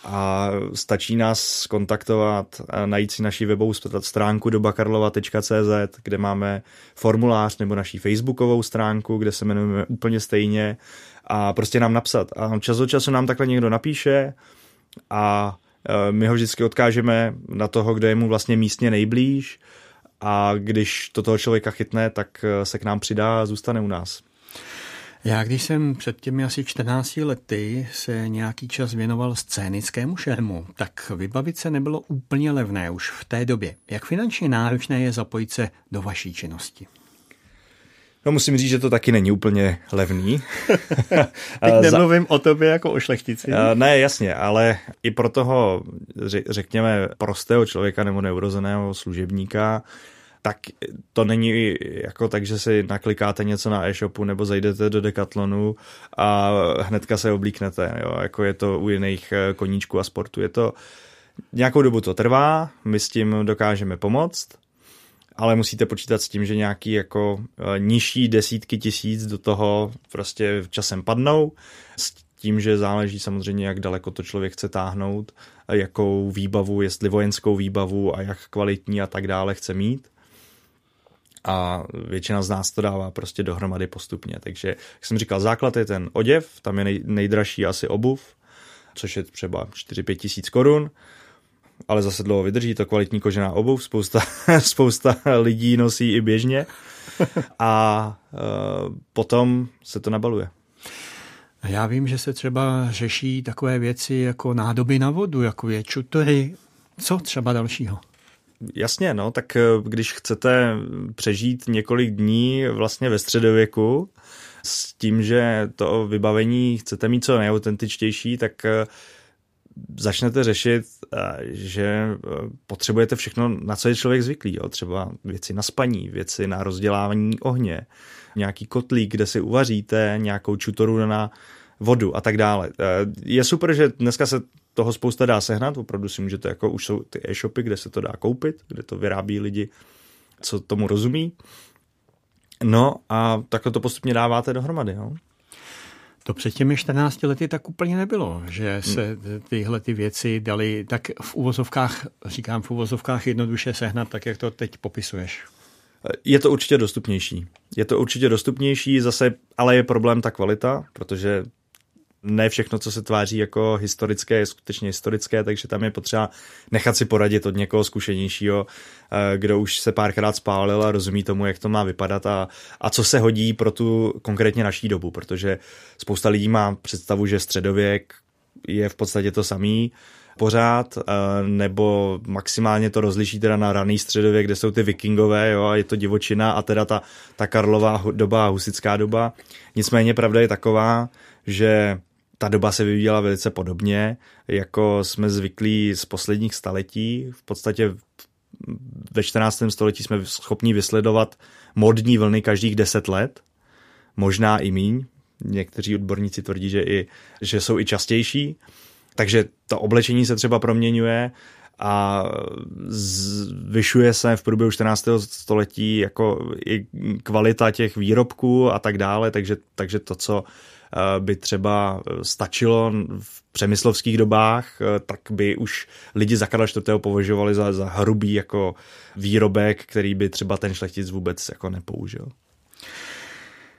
A stačí nás kontaktovat najít si naši webovou stránku dobakarlova.cz, kde máme formulář nebo naší facebookovou stránku, kde se jmenujeme úplně stejně a prostě nám napsat. A čas od času nám takhle někdo napíše a Eh, my ho vždycky odkážeme na toho, kdo je mu vlastně místně nejblíž a když to toho člověka chytne, tak eh, se k nám přidá a zůstane u nás. Já když jsem před těmi asi 14 lety se nějaký čas věnoval scénickému šermu, tak vybavit se nebylo úplně levné už v té době. Jak finančně náročné je zapojit se do vaší činnosti? No musím říct, že to taky není úplně levný. Teď nemluvím o tobě jako o šlechtici. Ne, jasně, ale i pro toho, řekněme, prostého člověka nebo neurozeného služebníka, tak to není jako tak, že si naklikáte něco na e-shopu nebo zajdete do Decathlonu a hnedka se oblíknete, jo, jako je to u jiných eh, koníčků a sportu. Je to nějakou dobu to trvá, my s tím dokážeme pomoct, ale musíte počítat s tím, že nějaký jako eh, nižší desítky tisíc do toho prostě časem padnou, s tím, že záleží samozřejmě, jak daleko to člověk chce táhnout, jakou výbavu, jestli vojenskou výbavu a jak kvalitní a tak dále chce mít. A většina z nás to dává prostě dohromady postupně. Takže, jak jsem říkal, základ je ten oděv, tam je nej, nejdražší asi obuv, což je třeba 4-5 tisíc korun ale zase dlouho vydrží to kvalitní kožená obuv, spousta, spousta lidí nosí i běžně a uh, potom se to nabaluje. Já vím, že se třeba řeší takové věci jako nádoby na vodu, jako je čutory. Co třeba dalšího? Jasně, no, tak eh, když chcete přežít několik dní vlastně ve středověku s tím, že to vybavení chcete mít co nejautentičtější, tak eh, začnete řešit, eh, že potřebujete všechno, na co je člověk zvyklý. Jo? Třeba věci na spaní, věci na rozdělávání ohně, nějaký kotlík, kde si uvaříte, nějakou čutoru na vodu a tak dále. Je super, že dneska se toho spousta dá sehnat, opravdu si můžete, jako už jsou ty e-shopy, kde se to dá koupit, kde to vyrábí lidi, co tomu rozumí. No a takhle to postupně dáváte dohromady. No. To před těmi 14 lety tak úplně nebylo, že se tyhle ty věci dali tak v uvozovkách, říkám v uvozovkách jednoduše sehnat, tak jak to teď popisuješ. Je to určitě dostupnější. Je to určitě dostupnější, zase, ale je problém ta kvalita, protože ne všechno, co se tváří jako historické, je skutečně historické, takže tam je potřeba nechat si poradit od někoho zkušenějšího, eh, kdo už se párkrát spálil a rozumí tomu, jak to má vypadat a, a co se hodí pro tu konkrétně naší dobu, protože spousta lidí má představu, že středověk je v podstatě to samý, pořád, eh, nebo maximálně to rozliší teda na raný středověk, kde jsou ty vikingové, jo, a je to divočina a teda ta, ta Karlová doba, husická doba. Nicméně pravda je taková, že ta doba se vyvíjela velice podobně, jako jsme zvyklí z posledních staletí. V podstatě ve 14. století jsme schopni vysledovat modní vlny každých 10 let, možná i míň. Někteří odborníci tvrdí, že, i, že jsou i častější. Takže to oblečení se třeba proměňuje a zvyšuje se v průběhu 14. století jako i kvalita těch výrobků a tak dále, takže, takže to, co Eh, by třeba stačilo v přemyslovských dobách, eh, tak by už lidi za Karla IV. považovali za, za hrubý jako výrobek, který by třeba ten šlechtic vůbec jako nepoužil.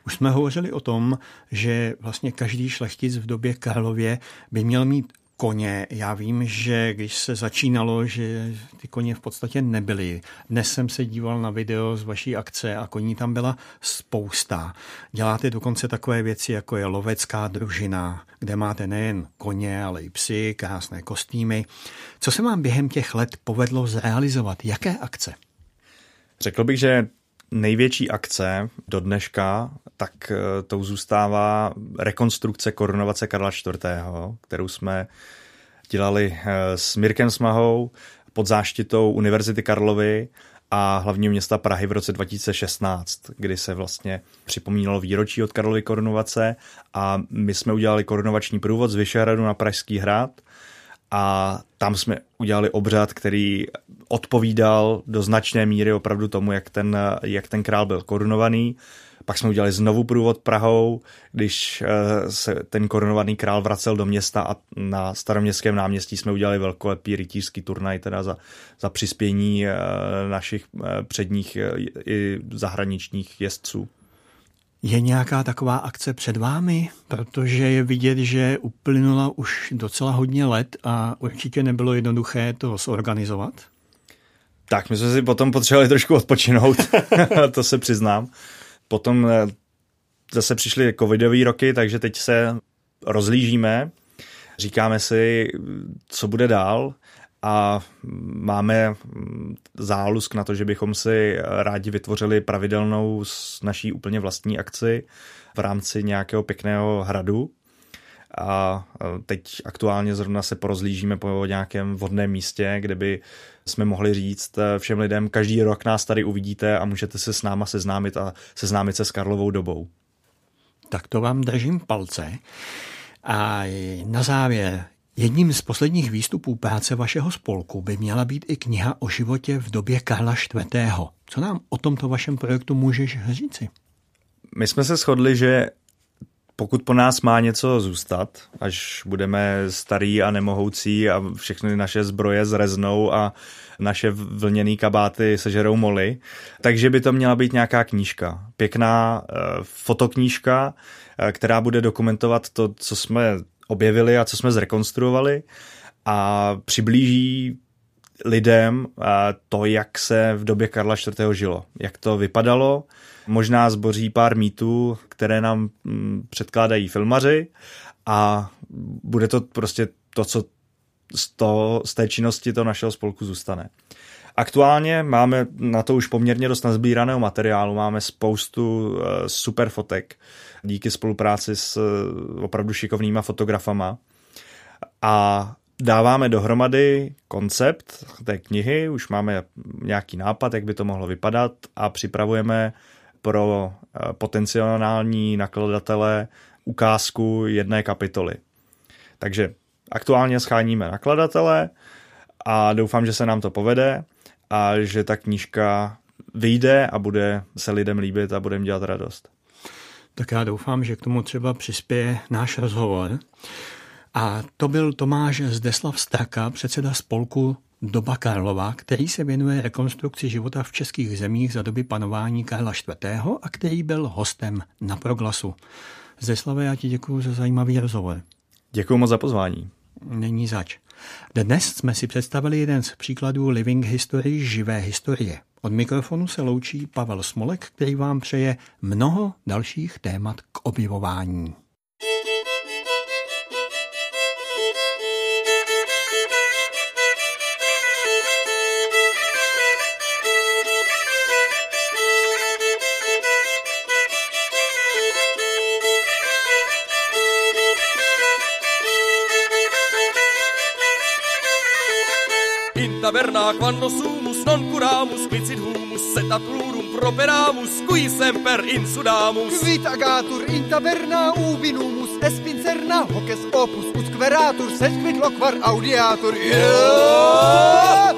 Už jsme hovořili o tom, že vlastně každý šlechtic v době Karlově by měl mít koně. Já vím, že když se začínalo, že ty koně v podstatě nebyly. Dnes jsem se díval na video z vaší akce a koní tam byla spousta. Děláte dokonce takové věci, jako je lovecká družina, kde máte nejen koně, ale i psy, krásné kostýmy. Co se vám během těch let povedlo zrealizovat? Jaké akce? Řekl bych, že největší akce do dneška, tak eh, tou zůstává rekonstrukce korunovace Karla IV., kterou jsme dělali eh, s Mirkem Smahou pod záštitou Univerzity Karlovy a hlavního města Prahy v roce 2016, kdy se vlastně připomínalo výročí od Karlovy korunovace a my jsme udělali korunovační průvod z Vyšehradu na Pražský hrad a tam jsme udělali obřad, který odpovídal do značné míry opravdu tomu, jak ten, jak ten král byl korunovaný. Pak jsme udělali znovu průvod Prahou, když eh, se ten korunovaný král vracel do města a na staroměstském náměstí jsme udělali velkolepý rytířský turnaj teda za, za přispění eh, našich eh, předních i zahraničních jezdců. Je nějaká taková akce před vámi? Protože je vidět, že uplynula už docela hodně let a určitě nebylo jednoduché to zorganizovat. Tak, my jsme si potom potřebovali trošku odpočinout, to se přiznám. Potom eh, zase přišly covidové roky, takže teď se rozlížíme, říkáme si, co bude dál a máme zálusk na to, že bychom si rádi vytvořili pravidelnou s naší úplně vlastní akci v rámci nějakého pěkného hradu. A teď aktuálně zrovna se porozlížíme po nějakém vhodném místě, kde by jsme mohli říct všem lidem, každý rok nás tady uvidíte a můžete se s náma seznámit a seznámit se s Karlovou dobou. Tak to vám držím palce. A na závěr, Jedním z posledních výstupů práce vašeho spolku by měla být i kniha o životě v době Karla IV. Co nám o tomto vašem projektu můžeš říci? My jsme se shodli, že pokud po nás má něco zůstat, až budeme starý a nemohoucí a všechny naše zbroje zreznou a naše vlněné kabáty sežerou moly, takže by to měla být nějaká knížka. Pěkná e, fotoknížka, e, která bude dokumentovat to, co jsme objevili a co jsme zrekonstruovali a přiblíží lidem to, jak se v době Karla IV. žilo, jak to vypadalo. Možná zboří pár mýtů, které nám mm, předkládají filmaři a bude to prostě to, co z, to, z té činnosti to našeho spolku zůstane. Aktuálně máme na to už poměrně dost nazbíraného materiálu, máme spoustu eh, super fotek díky spolupráci s eh, opravdu šikovnýma fotografama. A dáváme dohromady koncept té knihy, už máme nějaký nápad, jak by to mohlo vypadat a připravujeme pro eh, potenciální nakladatele ukázku jedné kapitoly. Takže aktuálně scháníme nakladatele a doufám, že se nám to povede a že ta knížka vyjde a bude se lidem líbit a budeme dělat radost. Tak já doufám, že k tomu třeba přispěje náš rozhovor. A to byl Tomáš Zdeslav Straka, předseda spolku Doba Karlova, který se věnuje rekonstrukci života v českých zemích za doby panování Karla IV. a který byl hostem na proglasu. Zdeslave, já ti děkuji za zajímavý rozhovor. Děkuji moc za pozvání. Není zač. Dnes jsme si představili jeden z příkladů living history, živé historie. Od mikrofonu se loučí Pavel Smolek, který vám přeje mnoho dalších témat k objevování. Taverna quando sumus non curamus quicit humus plurum properamus qui semper insudamus Vitagatur in taverna ubi numus espincerna hoces opus ut queratur sed loquar audiatur yeah!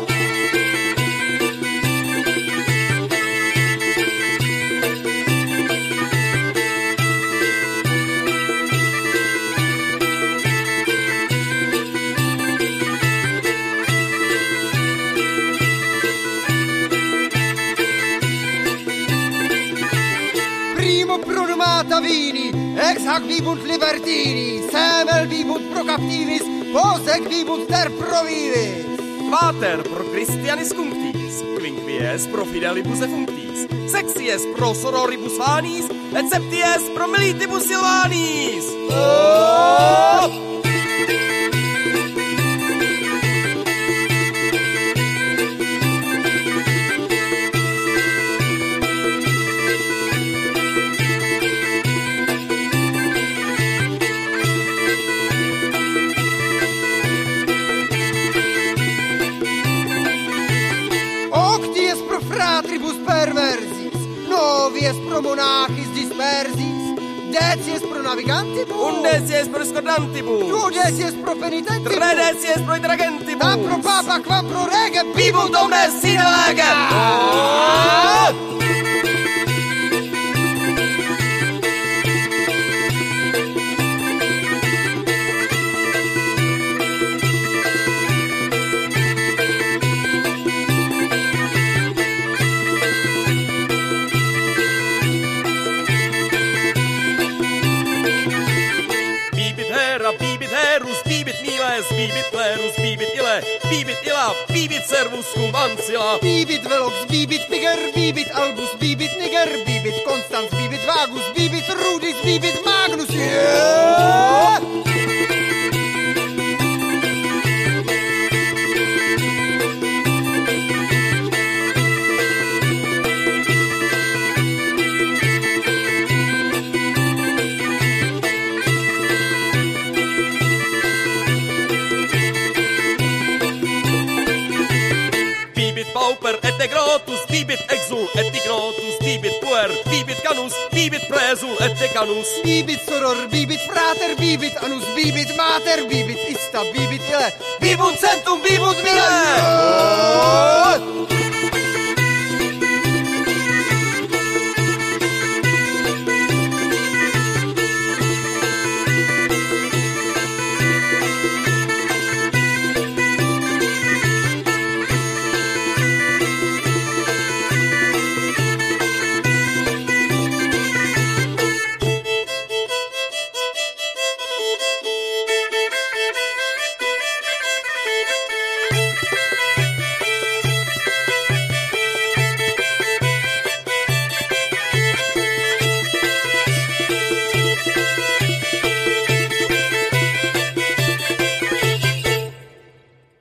hac vivunt libertini, semel vivunt pro captivis, posec vivunt ter provivis. Pater pro Christianis cunctis, quinquies pro fidelibus defunctis, sexies pro sororibus fanis, et septies pro militibus silvanis. Oh! Pro monachis dispersis, decies pro navigantibus, undesies pro scordantibus, duodesies pro penitentibus, tredesies pro intragentibus, tam pro papa quam pro rege, bibum omnes sine lege. Oh! Ah! Ile, bibit ila, bibit servus cum ansila. Bibit velox, bibit piger, bibit albus, bibit niger, bibit constans, bibit vagus, bibit rudis, bibit magnus. Yeah! integrotus, bibit exul, etnigrotus, bibit puer, bibit canus, bibit presul, et decanus. Bibit soror, bibit frater, bibit anus, bibit mater, bibit ista, bibit ile, bibut centum, bibut mile!